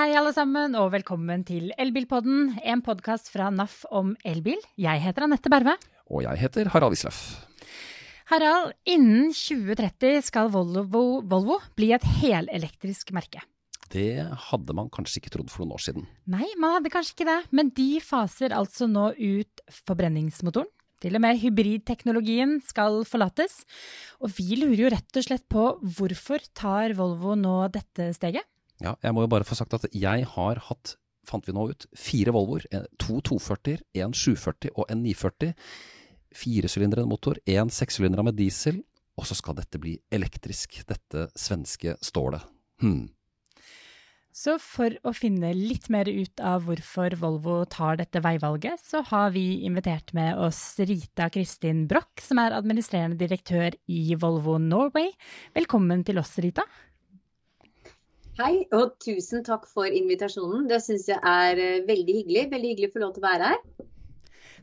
hei, alle sammen, og velkommen til Elbilpodden, en podkast fra NAF om elbil. Jeg heter Anette Berve. Og jeg heter Harald Isløff. Harald, innen 2030 skal Volvo, Volvo bli et helelektrisk merke. Det hadde man kanskje ikke trodd for noen år siden. Nei, man hadde kanskje ikke det, men de faser altså nå ut forbrenningsmotoren. Til og med hybridteknologien skal forlates. Og vi lurer jo rett og slett på hvorfor tar Volvo nå dette steget? Ja, jeg må jo bare få sagt at jeg har hatt, fant vi nå ut, fire Volvoer. To 240-er, en 740 og en 940. Firesylindret motor, en sekssylindra med diesel. Og så skal dette bli elektrisk, dette svenske stålet. Hmm. Så for å finne litt mer ut av hvorfor Volvo tar dette veivalget, så har vi invitert med oss Rita Kristin Broch, som er administrerende direktør i Volvo Norway. Velkommen til oss, Rita. Hei, og tusen takk for invitasjonen. Det syns jeg er eh, veldig hyggelig. Veldig hyggelig å få lov til å være her.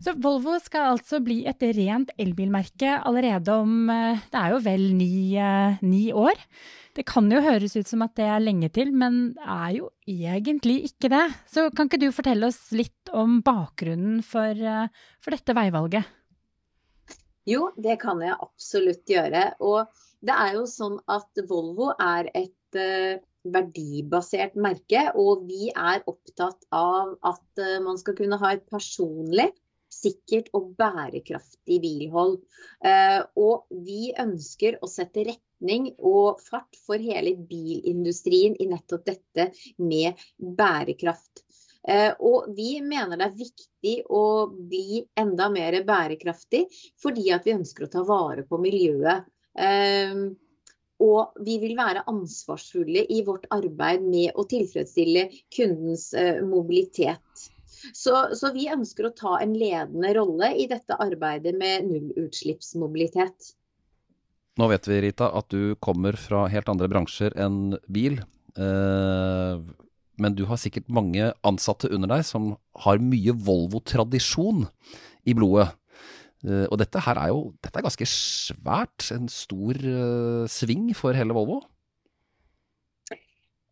Så Volvo skal altså bli et rent elbilmerke allerede om eh, det er jo vel ni, eh, ni, år. Det kan jo høres ut som at det er lenge til, men er jo egentlig ikke det. Så kan ikke du fortelle oss litt om bakgrunnen for, for dette veivalget? Jo, det kan jeg absolutt gjøre. Og det er jo sånn at Volvo er et verdibasert merke, og vi er opptatt av at eh, man skal kunne ha et personlig, sikkert og bærekraftig bilhold. Eh, og vi ønsker å sette retning og fart for hele bilindustrien i nettopp dette med bærekraft. Eh, og vi mener det er viktig å bli enda mer bærekraftig, fordi at vi ønsker å ta vare på miljøet. Og vi vil være ansvarsfulle i vårt arbeid med å tilfredsstille kundens eh, mobilitet. Så, så, vi ønsker å ta en ledende rolle i dette arbeidet med nullutslippsmobilitet. Nå vet vi, Rita, at du kommer fra helt andre bransjer enn bil. Eh, men du har sikkert mange ansatte under deg som har mye Volvo-tradisjon i blodet. Uh, og dette her er jo dette er ganske svært. En stor uh, sving for hele Volvo.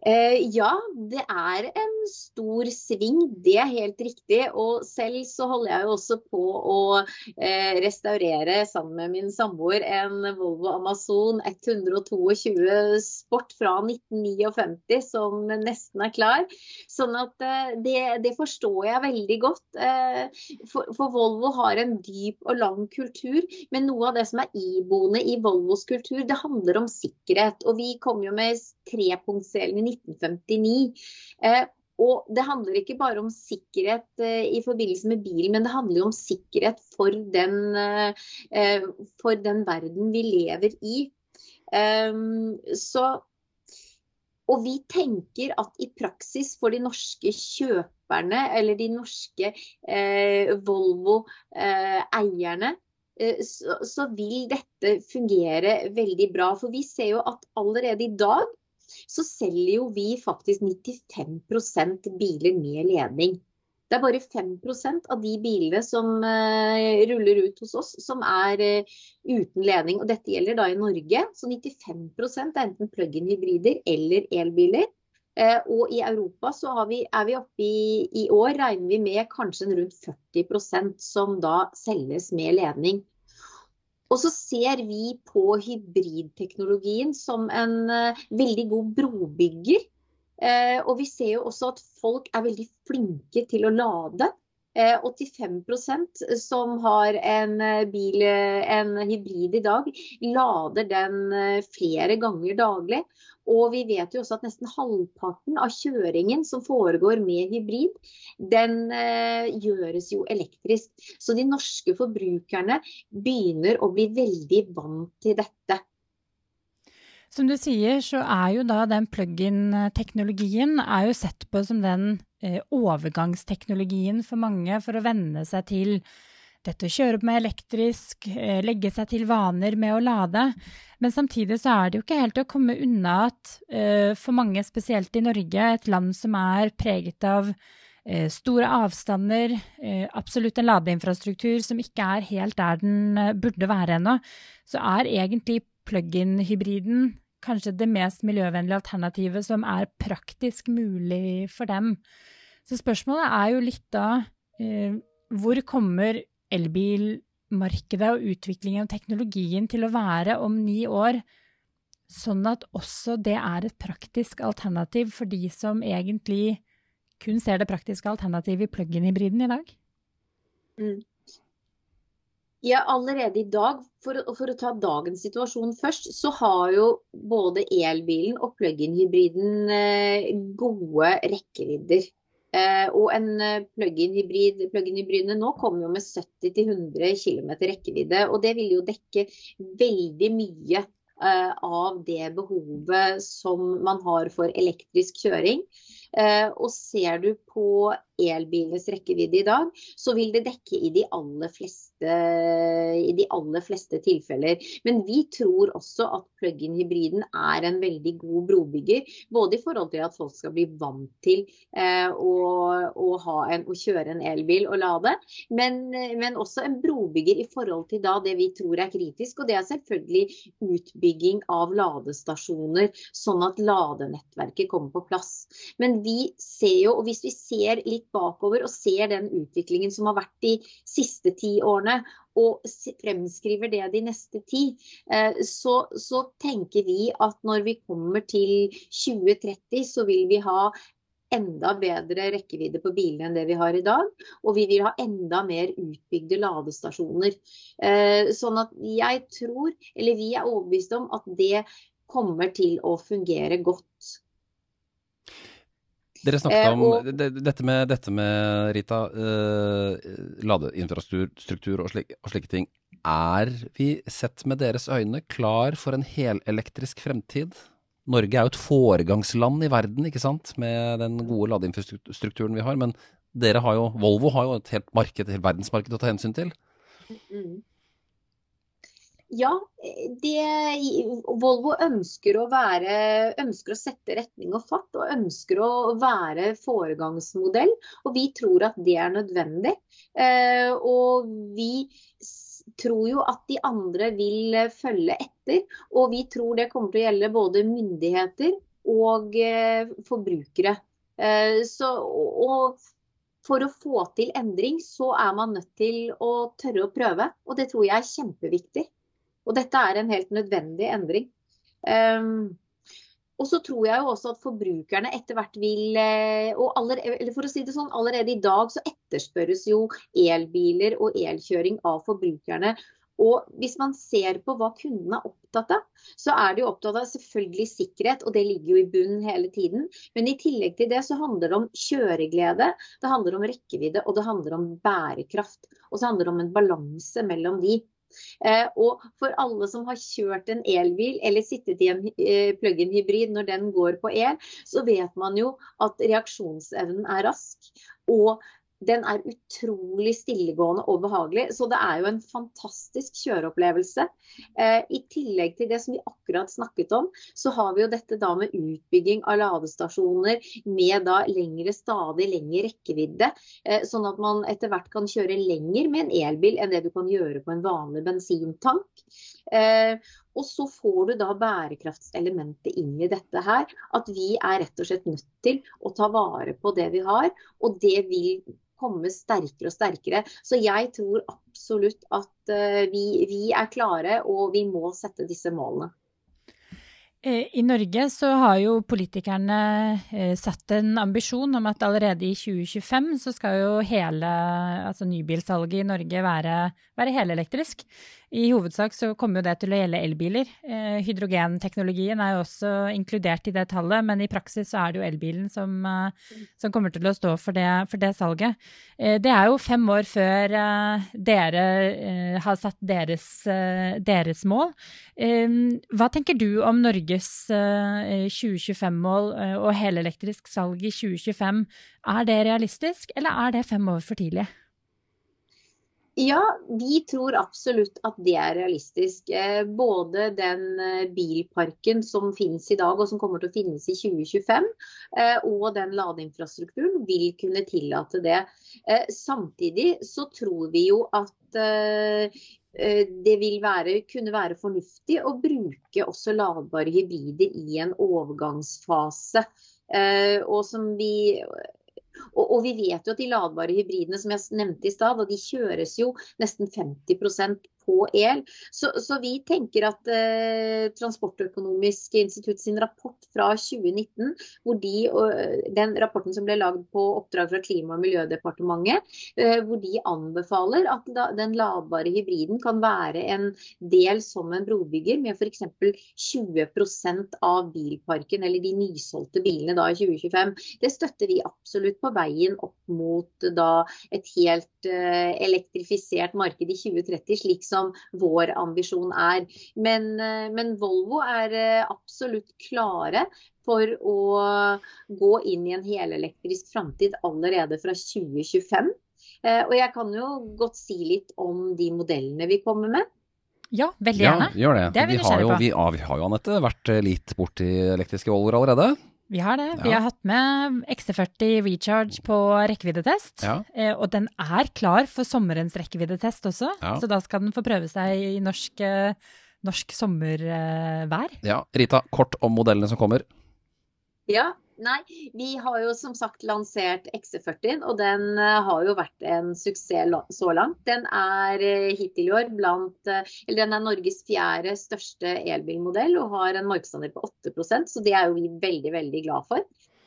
Eh, ja, det er en stor sving, det er helt riktig. Og selv så holder jeg jo også på å eh, restaurere sammen med min samboer en Volvo Amazon 122 Sport fra 1959 som nesten er klar. Sånn at eh, det, det, forstår jeg veldig godt. For, for, Volvo har en dyp og lang kultur, men noe av det som er iboende i Volvos kultur, det handler om sikkerhet. Og vi kom jo med trepunktsdelen i 1959. Eh, og det handler ikke bare om sikkerhet eh, i forbindelse med bilen, men det handler jo om sikkerhet for den, eh, for den verden vi lever i. Så, og vi tenker at i praksis for de norske kjøperne, eller de norske Volvo-eierne, så, så vil dette fungere veldig bra. For vi ser jo at allerede i dag så selger jo vi faktisk 95% biler med ledning. Det er bare 5% av de bilene som uh, ruller ut hos oss som er uh, uten ledning. Og dette gjelder da i Norge. Så 95% er enten plug-in hybrider eller elbiler. Uh, og i Europa så vi, er vi oppe i, i år regner vi med kanskje rundt 40% som da selges med ledning. Og så ser vi på hybridteknologien som en uh, veldig god brobygger. Uh, og vi ser jo også at folk er veldig flinke til å lade. Uh, eh, 85% som har en bil, en hybrid i dag, lader den flere ganger daglig. Og vi vet jo også at nesten halvparten av kjøringen som foregår med hybrid, den eh, gjøres jo elektrisk. Så de norske forbrukerne begynner å bli veldig vant til dette. Som du sier, så er jo da den plug-in-teknologien er jo sett på som den eh, overgangsteknologien for mange for å venne seg til dette å kjøre opp med elektrisk, eh, legge seg til vaner med å lade. Men samtidig så er det jo ikke helt å komme unna at uh, for mange, spesielt i Norge, et land som er preget av uh, store avstander, absolutt en ladeinfrastruktur som ikke er helt der den burde være ennå, så er egentlig plug-in-hybriden kanskje det mest miljøvennlige alternativet som er praktisk mulig for dem. Så spørsmålet er jo litt da eh, hvor kommer elbilmarkedet og utviklingen av teknologien til å være om ni år, sånn at også det er et praktisk alternativ for de som egentlig kun ser det praktiske alternativet i plug-in-hybriden i dag? Mm. Ja, allerede i dag, for, for, å ta dagens situasjon først, så har jo både elbilen og plug-in-hybriden eh, gode rekkevidder. Eh, og en eh, plug-in-hybrid, plug-in-hybridene nå kommer jo med 70-100 km rekkevidde. Og det vil jo dekke veldig mye eh, av det behovet som man har for elektrisk kjøring. Og ser du på elbilenes rekkevidde i dag, så vil det dekke i de fleste, i de aller fleste tilfeller. Men vi tror også at plug-in-hybriden er en veldig god brobygger. Både i forhold til at folk skal bli vant til eh, å, å, en, å, kjøre en elbil og lade, men, men, også en brobygger i forhold til da det vi tror er kritisk. Og det er selvfølgelig utbygging av ladestasjoner, sånn at ladenettverket kommer på plass. Men vi ser jo, og hvis vi ser litt bakover og ser den utviklingen som har vært de siste ti årene, og fremskriver det de neste ti, eh, så, så tenker vi at når vi kommer til 2030, så vil vi ha enda bedre rekkevidde på bilene enn det vi har i dag. Og vi vil ha enda mer utbygde ladestasjoner. Eh, sånn at jeg tror, eller vi er overbevist om at det kommer til å fungere godt. Dere snakket eh, om og, dette, med, dette, med, Rita, uh, ladeinfrastruktur og, slik, og, slike ting. Er vi sett med deres øyne klar for en helelektrisk fremtid? Norge er jo et foregangsland i verden ikke sant? med den gode ladeinfrastrukturen vi har. Men dere har jo, Volvo har jo et helt marked, et helt verdensmarked å ta hensyn til. Mm. Ja, det, Volvo ønsker å, være, ønsker å sette retning og fart, og ønsker å være foregangsmodell. Og vi tror at det er nødvendig. Eh, og vi tror jo at de andre vil følge etter. Og vi tror det kommer til å gjelde både myndigheter og eh, forbrukere. Eh, så, og for å få til endring, så er man nødt til å tørre å prøve. Og det tror jeg er kjempeviktig. Og dette er en helt nødvendig endring. Um, og så tror jeg jo også at forbrukerne etter hvert vil eh, og aller, eller for å si det sånn, allerede i dag så etterspørres jo elbiler og elkjøring av forbrukerne. Og hvis man ser på hva kundene er opptatt av, så er de jo opptatt av selvfølgelig sikkerhet, og det ligger jo i bunnen hele tiden. Men i tillegg til det så handler det om kjøreglede, det handler om rekkevidde og det handler om bærekraft. Og så handler det om en balanse mellom de. Eh, og for alle som har kjørt en elbil eller sittet i en eh, plug-in hybrid når den går på el, så vet man jo at reaksjonsevnen er rask. Og den er utrolig stillegående og behagelig. Så det er jo en fantastisk kjøreopplevelse. Eh, I tillegg til det som vi akkurat snakket om, så har vi jo dette da med utbygging av ladestasjoner med da lengre, stadig lengre rekkevidde. Eh, sånn at man etter hvert kan kjøre lenger med en elbil enn det du kan gjøre på en vanlig bensintank. Eh, og så får du da bærekraftselementet inn i dette her. At vi er rett og slett nødt til å ta vare på det vi har. Og det vil komme sterkere og sterkere. Så jeg tror absolutt at eh, vi, vi er klare, og vi må sette disse målene. Eh, I Norge så har jo politikerne eh, satt en ambisjon om at allerede i 2025 så skal jo hele altså nybilsalget i Norge være, være helelektrisk. I hovedsak så kommer jo det til å gjelde elbiler. Eh, hydrogenteknologien er jo også inkludert i det tallet, men i praksis så er det jo elbilen som, eh, som kommer til å stå for det, for det salget. Eh, det er jo fem år før eh, dere eh, har satt deres, eh, deres mål. hva tenker du om Norges 2025-mål og helelektrisk salg i 2025? Er det realistisk, eller er det fem år for tidlig? Ja, vi tror absolutt at det er realistisk. Eh, både den eh, bilparken som finnes i dag og som kommer til å finnes i 2025, eh, og den ladeinfrastrukturen vil kunne tillate det. Samtidig så tror vi jo at det vil være, kunne være fornuftig å bruke også ladbare hybrider i en overgangsfase. Og som vi og, og, vi vet jo at de ladbare hybridene som jeg nevnte i stad, de kjøres jo nesten 50 på el. Så, så vi tenker at eh, Transportøkonomisk institutt sin rapport fra 2019, hvor de, den rapporten som ble lagd på oppdrag fra Klima- og miljødepartementet, eh, hvor de anbefaler at da, den ladbare hybriden kan være en del som en brobygger, med f.eks. 20% av bilparken, eller de nysolgte bilene da i 2025. Det støtter vi absolutt på veien opp mot da et helt eh, elektrifisert marked i 2030, slik som som vår ambisjon er. Men, eh, men Volvo er eh, absolutt klare for å gå inn i en helelektrisk framtid allerede fra 2025. Eh, og jeg kan jo godt si litt om de modellene vi kommer med. Ja, veldig gjerne. Ja, gjør det. det vi, har jo, vi, vi, har jo, Anette, vært litt borti elektriske Volvoer allerede. Vi har det. Vi har hatt med XC40 Recharge på rekkeviddetest. Ja. Eh, og den er klar for sommerens rekkeviddetest også, ja. så da skal den få prøve seg i norsk, eh, norsk sommervær. ja. Rita, kort om modellene som kommer. Ja, Nei, vi har jo som sagt lansert XC40, og den eh, har jo vært en suksess så langt. Den er eh, hittil i år blant eh, Eller den er Norges fjerde største elbilmodell og har en markedsandel på 8% så det er jo vi veldig, veldig glad for.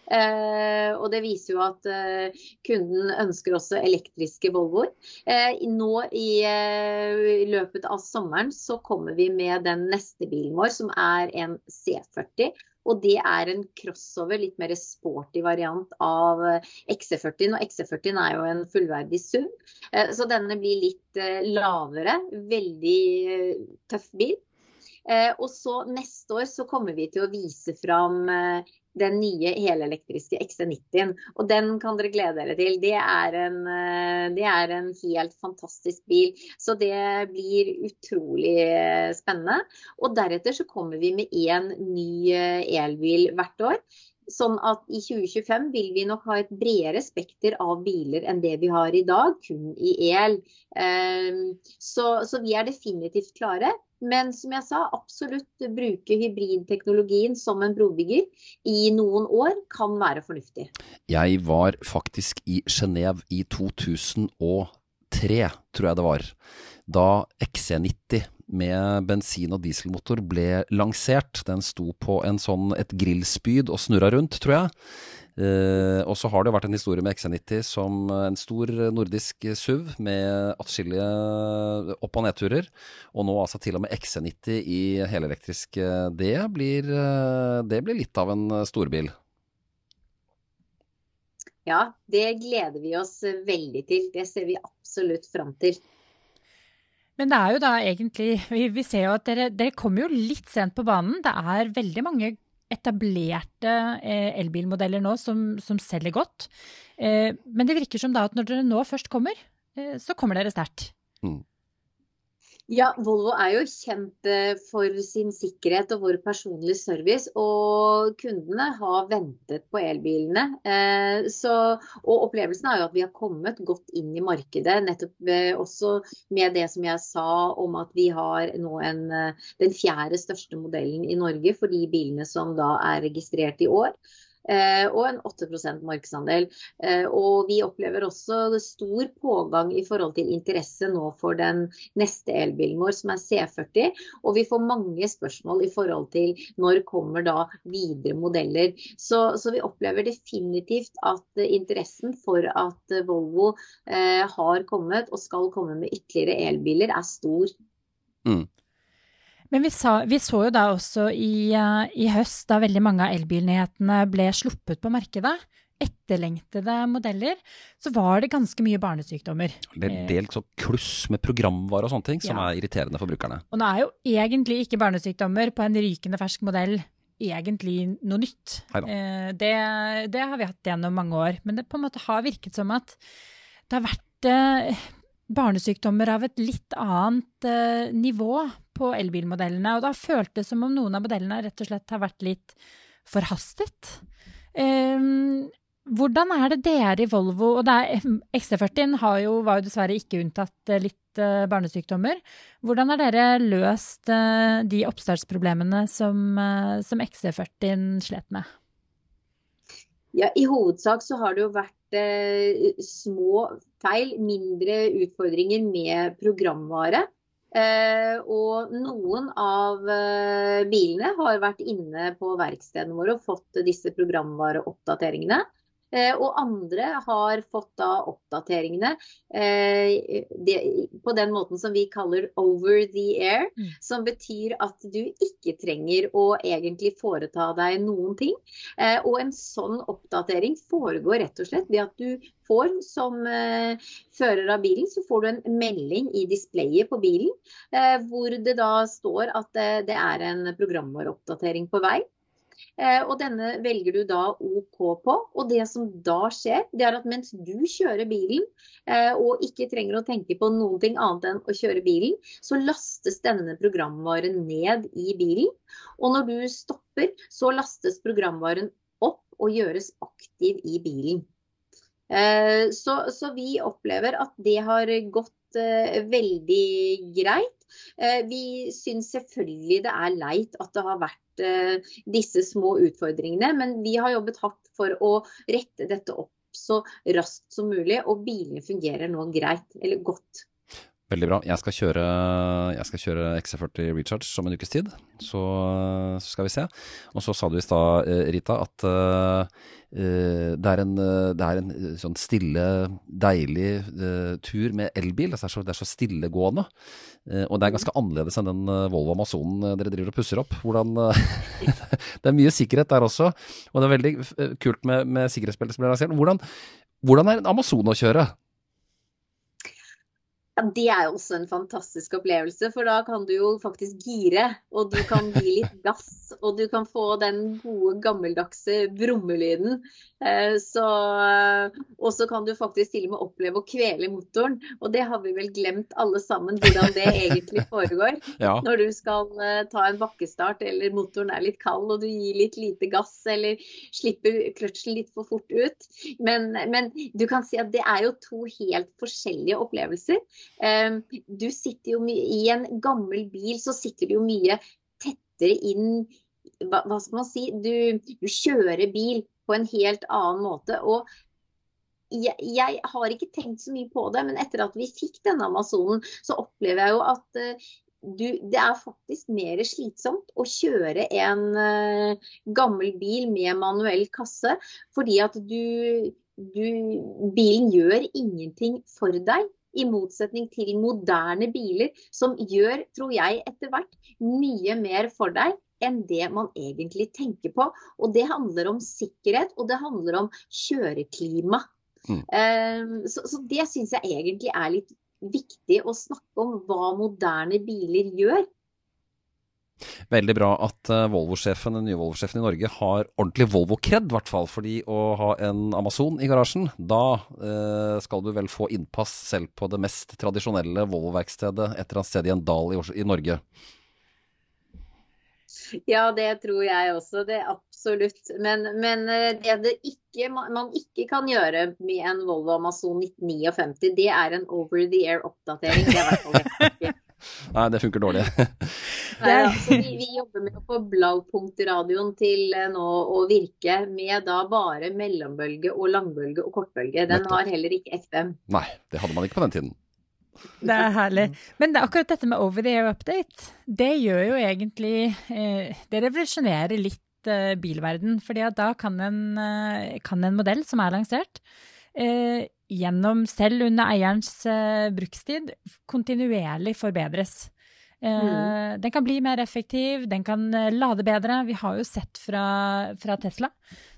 Eh, og det viser jo at eh, kunden ønsker også elektriske Volvoer. Eh, nå i løpet av sommeren så kommer vi med den neste bilen vår, som er en C40. Og det er en crossover, litt mer sporty variant av eh, XC40. Og XC40 er jo en fullverdig SUV, eh, så denne blir litt eh, lavere. Veldig tøff bil. Og så neste år så kommer vi til å vise fram den nye helelektriske XC90-en. Og den kan dere glede dere til. Det er, en, eh, det er, en, helt fantastisk bil. Så det blir utrolig eh, spennende. Og deretter så kommer vi med én ny eh, elbil hvert år. Sånn at i 2025 vil vi nok ha et bredere spekter av biler enn det vi har i dag, kun i el. Så, så vi er definitivt klare. Men som jeg sa, absolutt bruke hybridteknologien som en brobygger i noen år kan være fornuftig. Jeg var faktisk i Genéve i 2003, tror jeg det var. Da XC90 med bensin- og dieselmotor ble lansert. Den sto på sånn, et grillspyd og snurra rundt, tror jeg. Eh, og så har det vært en historie med XC90 som en stor nordisk SUV med atskillige opp- og nedturer. Og nå altså til og med XC90 i helelektrisk. Det blir, eh, det blir litt av en storbil. Ja, det gleder vi oss veldig til. Det ser vi absolutt fram til. Men det er jo da egentlig Vi, vi ser jo at dere, dere kommer jo litt sent på banen. Det er veldig mange etablerte eh, elbilmodeller nå som, som selger godt. Eh, men det virker som da at når dere nå først kommer, eh, så kommer dere sterkt. Mm. Ja, Volvo er jo kjent eh, for sin sikkerhet og vår personlige service. Og kundene har ventet på elbilene. Eh, så, og opplevelsen er jo at vi har kommet godt inn i markedet. Nettopp eh, også med det som jeg sa om at vi har nå en, den fjerde største modellen i Norge for de bilene som da er registrert i år. Eh, og en 8 markedsandel. Eh, og vi opplever også stor pågang i forhold til interesse nå for den neste elbilen vår, som er C40. Og vi får mange spørsmål i forhold til når kommer da videre modeller. Så, så vi opplever definitivt at interessen for at Volvo eh, har kommet og skal komme med ytterligere elbiler, er stor. Mm. Men vi, sa, vi, så jo da også i, uh, i, høst, da veldig mange av elbilnyhetene ble sluppet på markedet, etterlengtede modeller, så var det ganske mye barnesykdommer. Det er delt så kluss med programvare og sånne ting som ja. er irriterende for brukerne. Og nå er jo egentlig ikke barnesykdommer på en rykende fersk modell egentlig noe nytt. Eh, det, det, har vi hatt gjennom mange år. Men det på en måte har virket som at det har vært eh, barnesykdommer av et litt annet eh, nivå på elbilmodellene. Og da føltes det som om noen av modellene rett og slett har vært litt forhastet. Um, hvordan er det dere i Volvo og XC40 var jo dessverre ikke unntatt litt barnesykdommer. Hvordan har dere løst de oppstartsproblemene som, som XC40 slet med? Ja, I hovedsak så har det jo vært eh, små feil, mindre utfordringer med programvare. Eh, og noen av eh, bilene har vært inne på verkstedene våre og fått disse programvareoppdateringene. Eh, og andre har fått da oppdateringene eh, på den måten som vi kaller over the air. Mm. Som betyr at du ikke trenger å egentlig foreta deg noen ting. Eh, og en sånn oppdatering foregår rett og slett ved at du får som fører av bilen, så får du en melding i displayet på bilen hvor det da står at det er en programvareoppdatering på vei. Eh, og denne velger du da OK på. Og det som da skjer, det er at mens du kjører bilen eh, og ikke trenger å tenke på noen ting annet enn å kjøre bilen, så lastes denne programvaren ned i bilen. Og når du stopper, så lastes programvaren opp og gjøres aktiv i bilen. Eh, så, så vi opplever at det har gått veldig greit. Vi syns selvfølgelig det er leit at det har vært Eh, disse små utfordringene. Men vi har jobbet hardt for å rette dette opp så raskt som mulig, og bilene fungerer nå greit, eller godt. Veldig bra. Jeg skal kjøre, jeg skal kjøre XC40 Recharge om en ukes tid, så, så, skal vi se. Og så sa du i stad, eh, Rita, at uh, det, er en, det er en sånn stille, deilig uh, tur med elbil. Altså det, er så, det er så stillegående. Uh, og det er ganske annerledes enn den Volvo Amazonen dere driver og pusser opp. Hvordan, det er mye sikkerhet der også, og det er veldig kult med, med sikkerhetsbeltet som blir lansert. Hvordan, hvordan er en Amazon å kjøre? Ja, Det er jo også en fantastisk opplevelse, for da kan du jo faktisk gire. Og du kan gi litt gass, og du kan få den gode, gammeldagse brummelyden. Eh, så, og så kan du faktisk til og med oppleve å kvele motoren. Og det har vi vel glemt alle sammen, hvordan det egentlig foregår. Ja. Når du skal eh, ta en bakkestart eller motoren er litt kald og du gir litt lite gass eller slipper kløtsjen litt for fort ut. Men, men du kan si at det er jo to helt forskjellige opplevelser. Ehm, du sitter jo I en gammel bil så sitter du jo mye tettere inn Hva, skal man si? Du, du, kjører bil på en helt annen måte. og jeg, jeg, har ikke tenkt så mye på det, men etter at vi fikk denne Amazonen, så opplever jeg jo at uh, du, det er faktisk mer slitsomt å kjøre en uh, gammel bil med manuell kasse. Fordi at du, du Bilen gjør ingenting for deg. I motsetning til moderne biler, som gjør, tror jeg, etter hvert mye mer for deg enn det man egentlig tenker på. Og det handler om sikkerhet, og det handler om kjøreklima. Mm. Um, så, så, det syns jeg egentlig er litt viktig å snakke om, hva moderne biler gjør. Veldig bra at uh, Volvo-sjefen, den nye Volvo-sjefen i Norge har ordentlig Volvo-kred, i hvert fall. Fordi å ha en Amazon i garasjen, da eh, skal du vel få innpass selv på det mest tradisjonelle Volvo-verkstedet et eller annet sted i en dal i, i Norge. Ja, det tror jeg også. Det er absolutt. Men, men eh, det det ikke, man ikke kan gjøre med en Volvo Amazon 1959, det er en over the air-oppdatering. Det er i hvert fall det. Nei, det funker dårlig. Nei, altså, vi, vi, jobber med å få Blaupunktradioen til eh, nå å virke med da bare mellombølge og langbølge og kortbølge. Den har heller ikke FM. Nei, det hadde man ikke på den tiden. Det er herlig. Men det er akkurat dette med over the air update, det gjør jo egentlig eh, Det revolusjonerer litt eh, bilverden. fordi da kan en, kan en modell som er lansert, eh, gjennom selv under eierens eh, brukstid kontinuerlig forbedres. Eh, mm. Den kan bli mer effektiv, den kan eh, lade bedre. Vi har jo sett fra, fra, Tesla,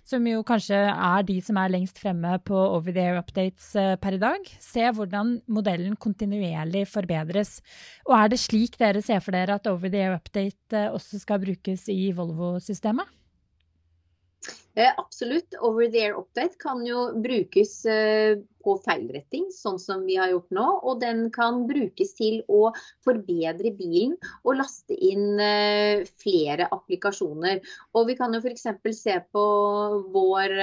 som jo kanskje er de som er lengst fremme på over the air updates eh, per i dag. Se hvordan modellen kontinuerlig forbedres. Og er det slik dere ser for dere at over the air update også skal brukes i Volvo-systemet? Eh, absolutt. Over the air update kan jo brukes eh, på feilretting, sånn som vi har gjort nå. Og den kan brukes til å forbedre bilen og laste inn eh, flere applikasjoner. Og vi kan jo f.eks. se på vår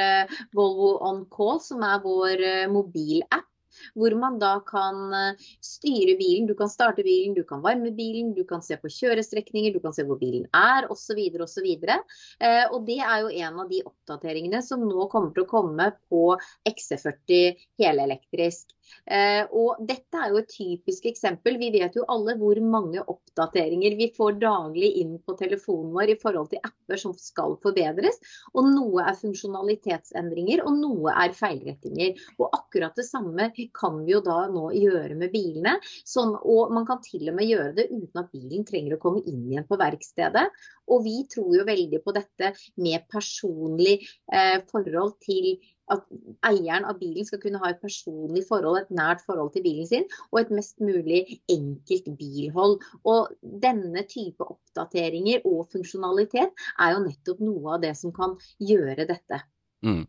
Volvo On Call, som er vår mobilapp hvor man da kan eh, styre bilen. Du kan starte bilen, du kan varme bilen, du kan se på kjørestrekninger, du kan se hvor bilen er osv. osv. Eh, og det er jo en av de oppdateringene som nå kommer til å komme på XC40 helelektrisk. Eh, og dette er jo et typisk eksempel. Vi vet jo alle hvor mange oppdateringer vi får daglig inn på telefonen vår i forhold til apper som skal forbedres. Og noe er funksjonalitetsendringer, og noe er feilrettinger. Og akkurat det samme kan vi jo da nå gjøre med bilene. Sånn, og man kan til og med gjøre det uten at bilen trenger å komme inn igjen på verkstedet. Og vi tror jo veldig på dette med personlig eh, forhold til at eieren av bilen skal kunne ha et personlig forhold, et nært forhold til bilen sin, og et mest mulig enkelt bilhold. Og denne type oppdateringer og funksjonalitet er jo nettopp noe av det som kan gjøre dette. Mm.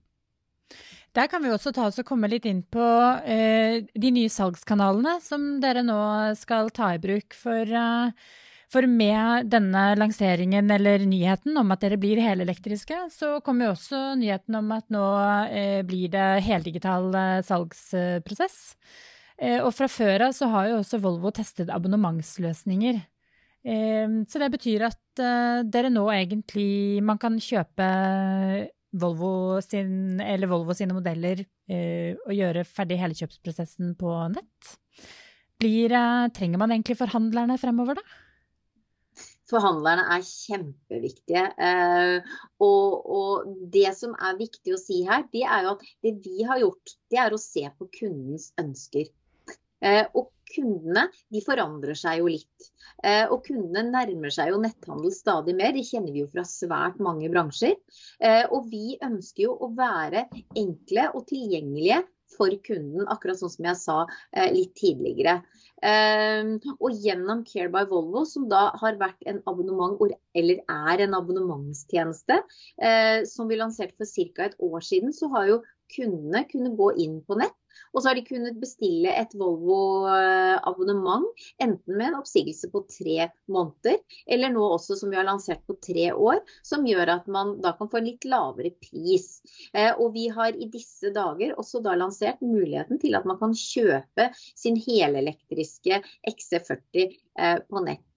Der kan vi også ta oss og komme litt inn på eh, de nye salgskanalene som dere nå skal ta i bruk for eh, for med denne lanseringen eller nyheten om at dere blir helelektriske, så kommer jo også nyheten om at nå eh, blir det heldigital eh, salgsprosess. Eh, og fra før av så har jo også Volvo testet abonnementsløsninger. Så det betyr at dere nå egentlig Man kan kjøpe Volvo, sin, Volvo sine modeller og gjøre ferdig hele kjøpsprosessen på nett. Blir, trenger man egentlig forhandlerne fremover, da? Forhandlerne er kjempeviktige. Eh, og, og, det som er viktig å si her, det er jo at det vi har gjort, det er å se på kundens ønsker. Eh, og kundene de forandrer seg jo litt. Eh, og kundene nærmer seg jo netthandel stadig mer. Det kjenner vi jo fra svært mange bransjer. Og vi ønsker jo å være enkle og tilgjengelige for kunden, akkurat sånn som jeg sa litt tidligere. Ehm, og gjennom Care by Volvo, som da har vært en abonnement, eller er en abonnementstjeneste, eh, som vi lanserte for ca. et år siden, så har jo kundene kunne gå inn på nett og så har de kunnet bestille et Volvo-abonnement, enten med en oppsigelse på tre måneder, eller nå også som vi har lansert på tre år, som gjør at man da kan få en litt lavere pris. Eh, og vi har i disse dager også da lansert muligheten til at man kan kjøpe sin helelektriske XC40 eh, på nett.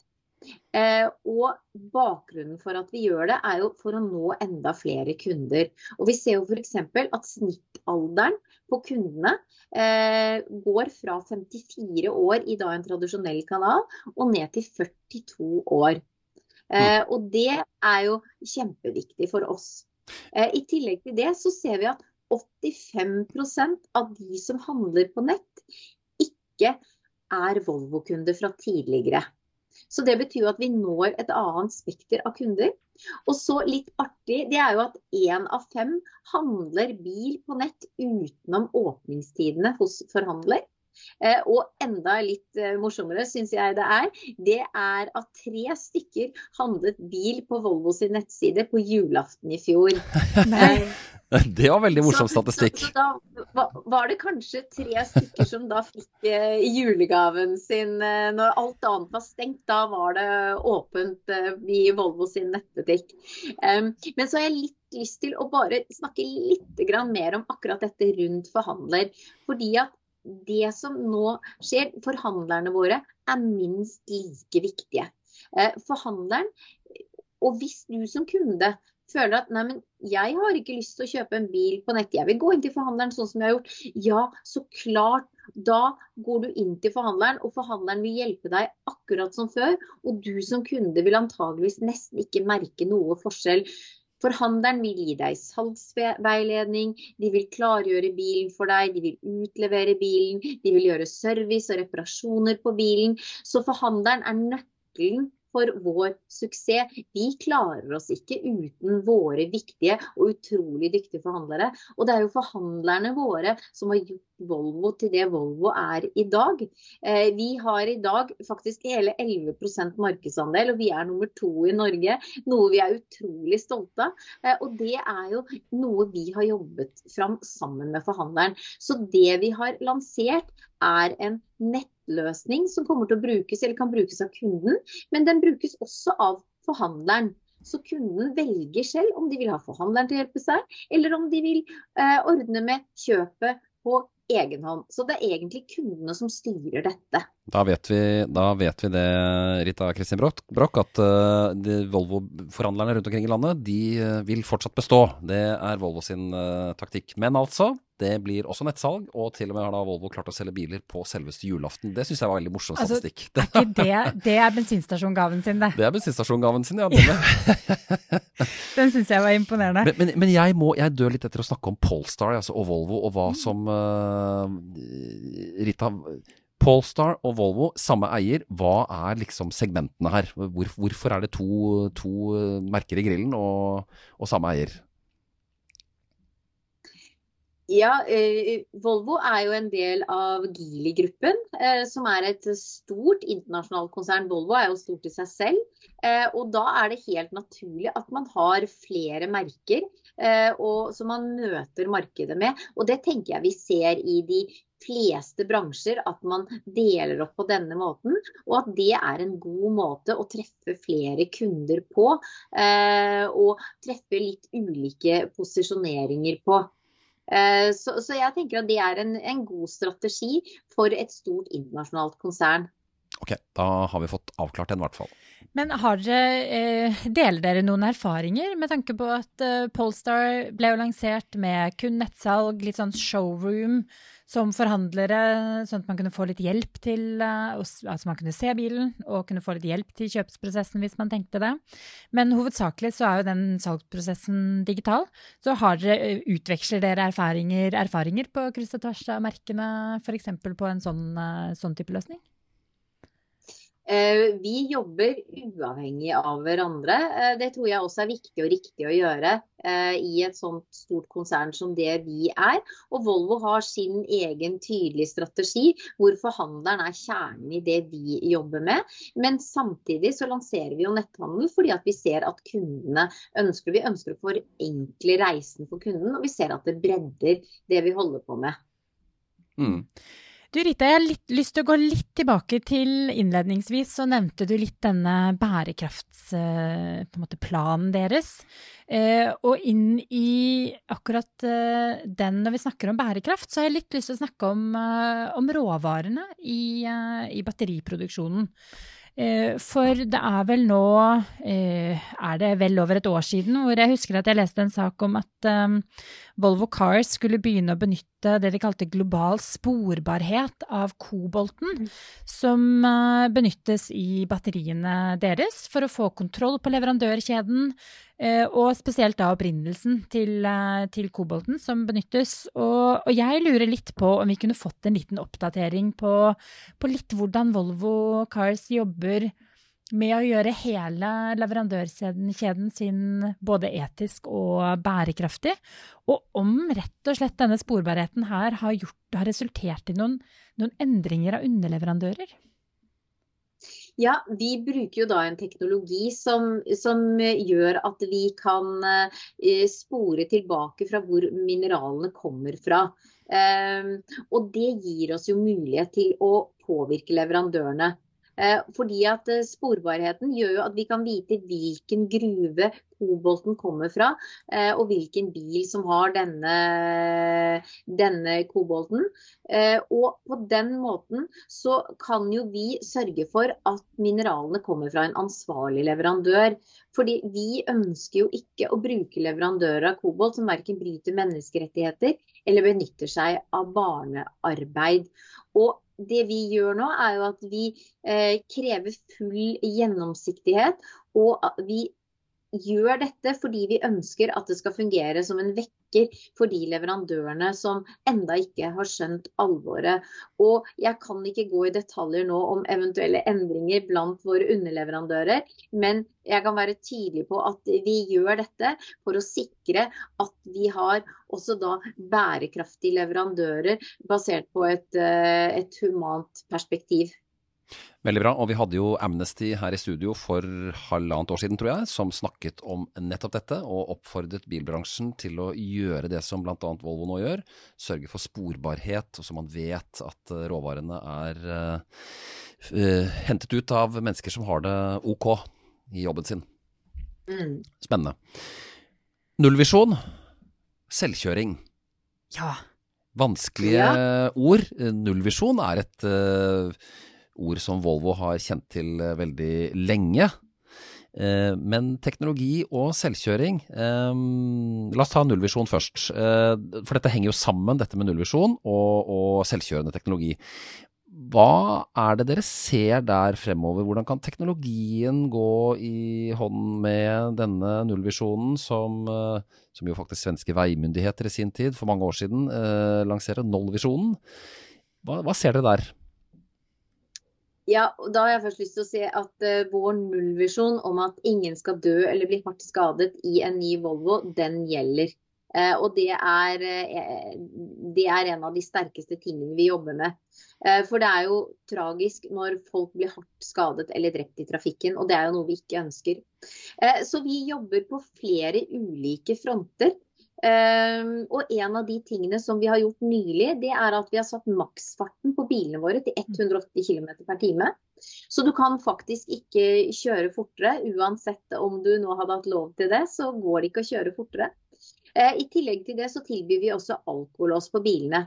Eh, og bakgrunnen for at vi gjør det, er jo for å nå enda flere kunder. Og vi ser jo f.eks. at snittalderen på kundene eh, går fra 54 år i da en tradisjonell kanal, og ned til 42 år. Eh, og det er jo kjempeviktig for oss. Eh, I tillegg til det så ser vi at 85% av de som handler på nett, ikke er Volvo-kunder fra tidligere. Så det betyr jo at vi når et annet spekter av kunder. Og så litt artig, det er jo at én av fem handler bil på nett utenom åpningstidene hos forhandler. Eh, og enda litt eh, morsommere syns jeg det er, det er at tre stykker handlet bil på Volvo sin nettside på julaften i fjor. Nei. Det var veldig morsom statistikk. Så, så, da var det kanskje tre stykker som da fikk eh, julegaven sin eh, når alt annet var stengt. Da var det åpent eh, i Volvo sin nettbutikk. Um, men så har jeg litt lyst til å bare snakke litt mer om akkurat dette rundt forhandler. Fordi at det som nå skjer, forhandlerne våre er minst like viktige. Eh, forhandleren, og hvis du som kunde føler at nei, men jeg har ikke lyst til å kjøpe en bil på nett, jeg vil gå inn til forhandleren sånn som jeg har gjort. Ja, så klart. Da går du inn til forhandleren, og forhandleren vil hjelpe deg akkurat som før. Og du som kunde vil antageligvis nesten ikke merke noe forskjell. Forhandleren vil gi deg salgsveiledning, de vil klargjøre bilen for deg, de vil utlevere bilen, de vil gjøre service og reparasjoner på bilen. Så forhandleren er nøkkelen for vår suksess. Vi klarer oss ikke uten våre viktige og utrolig dyktige forhandlere. Og det er jo forhandlerne våre som har gjort Volvo til det Volvo er i dag. Eh, vi har i dag faktisk hele 11% markedsandel, og vi er nummer to i Norge. Noe vi er utrolig stolte av. Eh, og det er jo noe vi har jobbet fram sammen med forhandleren. Så det vi har lansert er en nettløsning som kommer til å brukes, eller kan brukes av kunden, men den brukes også av forhandleren. Så kunden velger selv om de vil ha forhandleren til å hjelpe seg, eller om de vil eh, ordne med kjøpet på egen hånd. Så det er egentlig kundene som styrer dette. Da vet vi, da vet vi det, Rita Kristin Broch, at uh, Volvo-forhandlerne rundt omkring i landet de uh, vil fortsatt bestå. Det er Volvo sin uh, taktikk. Men altså, det blir også nettsalg, og til og med har da Volvo klart å selge biler på selveste julaften. Det syns jeg var veldig morsom altså, statistikk. Er ikke det, det er bensinstasjongaven sin, det. Det er bensinstasjongaven sin, ja. Den syns jeg var imponerende. Men, men, men, jeg, må, jeg dør litt etter å snakke om Polestar altså, og Volvo, og hva som uh, Rita Polestar og Volvo, samme eier. Hva er liksom segmentene her? Hvor, hvorfor er det to, to merker i grillen og, og samme eier? Ja, eh, Volvo er jo en del av Geely-gruppen, eh, som er et stort internasjonalt konsern. Volvo er jo stort i seg selv. Eh, og da er det helt naturlig at man har flere merker eh, og, som man møter markedet med. Og det tenker jeg vi ser i de fleste bransjer, at man deler opp på denne måten. Og at det er en god måte å treffe flere kunder på. Eh, og treffe litt ulike posisjoneringer på. Eh, så, jeg tenker at det er en, god strategi for et stort internasjonalt konsern. Ok, da har vi fått avklart den i hvert fall. Men har dere, eh, deler dere noen erfaringer med tanke på at eh, Polestar ble jo lansert med kun nettsalg, litt sånn showroom som forhandlere, sånn at man kunne få litt hjelp til uh, Altså man kunne se bilen og kunne få litt hjelp til kjøpsprosessen hvis man tenkte det. Men hovedsakelig så er jo den salgsprosessen digital. Så har dere, eh, utveksler dere erfaringer, erfaringer på kryss og tvers av merkene, f.eks. på en sånn, sånn type løsning? Eh, vi jobber uavhengig av hverandre. Eh, det tror jeg også er viktig og riktig å gjøre eh, i et sånt stort konsern som det vi er. Og Volvo har sin egen tydelige strategi, hvor forhandleren er kjernen i det vi jobber med. Men samtidig så lanserer vi jo netthandel fordi at vi ser at kundene ønsker Vi ønsker å forenkle reisen for kunden, og vi ser at det bredder det vi holder på med. Mm. Du Rita, jeg har litt, lyst til å gå litt tilbake til innledningsvis. Så nevnte du litt denne bærekraftsplanen eh, deres. Eh, og inn i akkurat eh, den, når vi snakker om bærekraft, så har jeg litt lyst til å snakke om, eh, om råvarene i, eh, i batteriproduksjonen. For det er vel nå Er det vel over et år siden hvor jeg husker at jeg leste en sak om at Volvo Cars skulle begynne å benytte det de kalte global sporbarhet av kobolten, som uh, benyttes i batteriene deres for å få kontroll på leverandørkjeden, uh, og spesielt da opprinnelsen til, uh, til kobolten som benyttes. Og, og, jeg lurer litt på om vi kunne fått en liten oppdatering på, på litt hvordan Volvo Cars jobber med å gjøre hele leverandørkjeden sin både etisk og bærekraftig. Og om rett og slett denne sporbarheten her har, gjort, har resultert i noen, noen endringer av underleverandører? Ja, vi bruker jo da en teknologi som, som, gjør at vi kan eh, spore tilbake fra hvor mineralene kommer fra. Eh, og det gir oss jo mulighet til å påvirke leverandørene. Eh, fordi at eh, Sporbarheten gjør jo at vi kan vite hvilken gruve kobolten kommer fra, eh, og hvilken bil som har denne, denne kobolten. Og på den måten så kan jo vi sørge for at mineralene kommer fra en ansvarlig leverandør. Fordi vi ønsker jo ikke å bruke leverandører av kobolt som verken bryter menneskerettigheter eller benytter seg av barnearbeid. Og det vi gjør nå, er jo at vi eh, krever full gjennomsiktighet. Og vi gjør dette fordi vi ønsker at det skal fungere som en vekker for de leverandørene som enda ikke har skjønt alvoret. Og jeg kan ikke gå i detaljer nå om eventuelle endringer blant våre underleverandører, men jeg kan være tydelig på at vi gjør dette for å sikre at vi har også da bærekraftige leverandører basert på et, eh, et humant perspektiv. Veldig bra. Og vi hadde jo Amnesty her i studio for halvannet år siden, tror jeg, som snakket om nettopp dette, og oppfordret bilbransjen til å gjøre det som bl.a. Volvo nå gjør. Sørge for sporbarhet, og så man vet at eh, råvarene er uh, hentet ut av mennesker som har det OK i jobben sin. Mm. Spennende. Nullvisjon. Selvkjøring. Ja. Vanskelige ja. ord. Nullvisjon er et uh, ord som Volvo har kjent til uh, veldig lenge. Uh, men teknologi og selvkjøring La oss ta nullvisjon først. for dette henger jo sammen, dette med nullvisjon og, og selvkjørende teknologi. Hva er det dere ser der fremover? Hvordan kan teknologien gå i hånd med denne nullvisjonen som, eh, som jo faktisk svenske veimyndigheter i sin tid, for mange år siden, eh, lanserer nullvisjonen? Hva, hva, ser dere der? Ja, og Da har jeg først lyst til å si at uh, vår nullvisjon om at ingen skal dø eller bli hardt skadet i en ny Volvo, den gjelder. Uh, og det er, uh, det er en av de sterkeste tingene vi jobber med. For det er jo tragisk når folk blir hardt skadet eller drept i trafikken, og det er jo noe vi ikke ønsker. Så vi jobber på flere ulike fronter. Eh, og en av de tingene som vi har gjort nylig, det er at vi har satt maksfarten på bilene våre til 180 km per time. Så du kan faktisk ikke kjøre fortere. Uansett om du nå hadde hatt lov til det, så går det ikke å kjøre fortere. I tillegg til det så tilbyr vi også alkolås på bilene.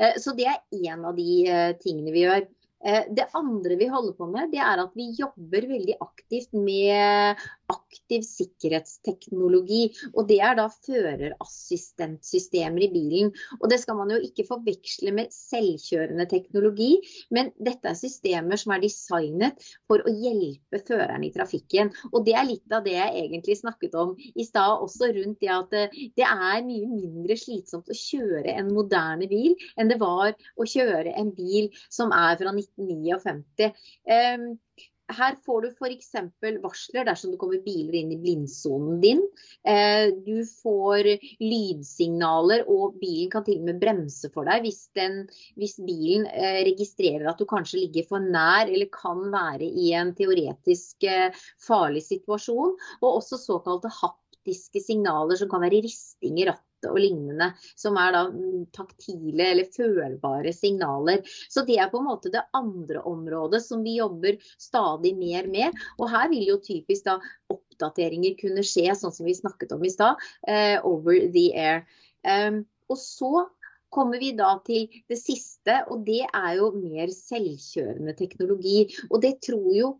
Uh, så det er en av de uh, tingene vi gjør. Eh, det andre vi holder på med, det er at vi jobber veldig aktivt med aktiv sikkerhetsteknologi. Og det er da førerassistentsystemer i bilen. Og det skal man jo ikke forveksle med selvkjørende teknologi, men dette er systemer som er designet for å hjelpe føreren i trafikken. Og det er litt av det jeg egentlig snakket om i stad, også rundt det at eh, det er mye mindre slitsomt å kjøre en moderne bil enn det var å kjøre en bil som er fra 1990 59. Her får du f.eks. varsler dersom det kommer biler inn i blindsonen din. Eh, du får lydsignaler, og bilen kan til og med bremse for deg hvis, den, hvis bilen eh, registrerer at du kanskje ligger for nær eller kan være i en teoretisk eh, farlig situasjon. Og også såkalte happ haptiske signaler som kan være risting i rattet og lignende, som er da mm, taktile eller følbare signaler. Så det er på en måte det andre området som vi jobber stadig mer med. Og her vil jo typisk da oppdateringer kunne skje, sånn som vi snakket om i stad, uh, over the air. Um, og så kommer vi da til det siste, og det er jo mer selvkjørende teknologi. Og det tror jo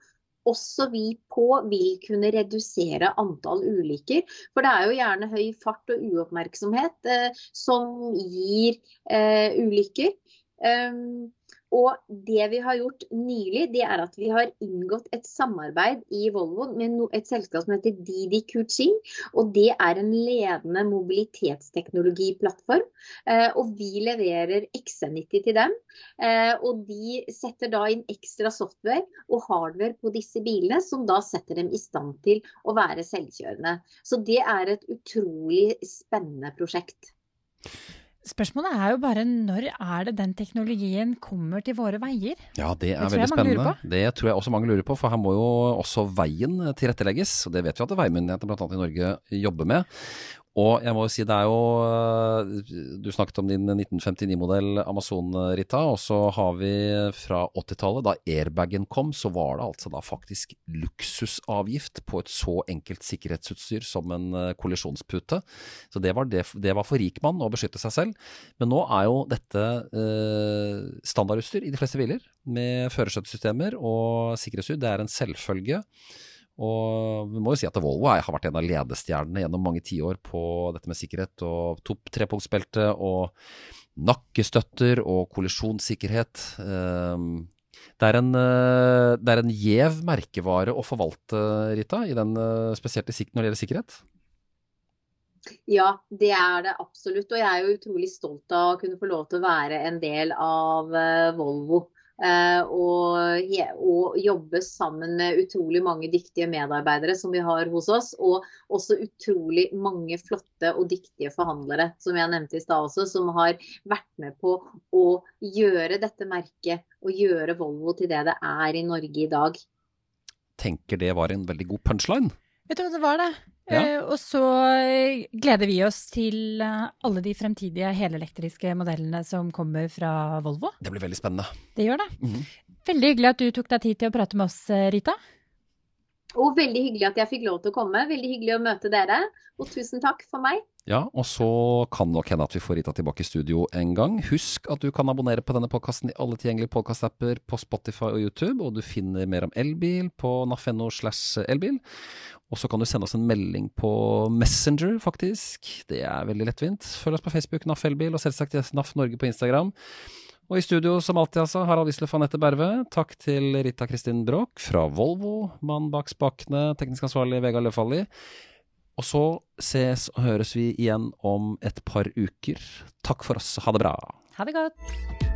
også vi på vil kunne redusere antall ulykker. For det er jo gjerne høy fart og uoppmerksomhet eh, som gir eh, ulykker. Um, og det vi har gjort nylig, det er at vi har inngått et samarbeid i Volvo med et selskap som heter Didi Kuching. Og det er en ledende mobilitetsteknologiplattform. Eh, og vi leverer XC90 til dem. Eh, og de setter da inn ekstra software og hardware på disse bilene, som da setter dem i stand til å være selvkjørende. Så det er et utrolig spennende prosjekt. Spørsmålet er jo bare når er det den teknologien kommer til våre veier? Ja, det er det veldig spennende. Det tror jeg også mange lurer på, for her må jo også veien tilrettelegges. Og det vet vi at veimyndighetene bl.a. i Norge jobber med. Og jeg må jo si det er jo eh, Du snakket om din 1959-modell Amazon, Rita. Og så har vi fra 80-tallet, da airbagen kom, så var det altså da faktisk luksusavgift på et så enkelt sikkerhetsutstyr som en eh, kollisjonspute. Så det var, det, det var for rik mann å beskytte seg selv. Men nå er jo dette eh, standardutstyr i de fleste biler, med førerstøttesystemer og sikkerhetsutstyr. Det er en selvfølge. Og vi må jo si at Volvo har vært en av ledestjernene gjennom mange tiår på dette med sikkerhet og topp trepunktsbelte og nakkestøtter og kollisjonssikkerhet. Ehm, det er en, eh, det er en gjev merkevare å forvalte, Rita, i den, eh, spesielt når det gjelder sikkerhet? Ja, det er det absolutt. Og jeg er jo utrolig stolt av å kunne få lov til å være en del av eh, Volvo. Eh, og, og, jobbe sammen med utrolig mange dyktige medarbeidere som vi har hos oss. Og også utrolig mange flotte og dyktige forhandlere, som jeg nevnte i stad også, som har vært med på å gjøre dette merket og gjøre Volvo til det det er i Norge i dag. Tenker det var en veldig god punchline? Vet du hva det var, det? Ja. Uh, og så eh, gleder vi oss til uh, alle de fremtidige helelektriske modellene som kommer fra Volvo. Det blir veldig spennende. Det gjør det. Mm -hmm. Veldig hyggelig at du tok deg tid til å prate med oss, Rita. Og veldig hyggelig at jeg fikk lov til å komme. Veldig hyggelig å møte dere. Og tusen takk for meg. Ja, og så kan nok hende at vi får Rita tilbake i studio en gang. Husk at du kan abonnere på denne podkasten i alle tilgjengelige podkastapper på Spotify og YouTube, og du finner mer om elbil på naf.no slash elbil. Og så kan du sende oss en melding på Messenger, faktisk. Det er veldig lettvint. Følg oss på Facebook, NAF Elbil, og selvsagt NAF Norge på Instagram. Og i studio som alltid, altså, Harald Wisløff og Anette Berve. Takk til Rita Kristin Bråk fra Volvo, mann bak spakene, teknisk ansvarlig Vegard Løfaldli. Og så ses og høres vi igjen om et par uker. Takk for oss. Ha det bra. Ha det godt.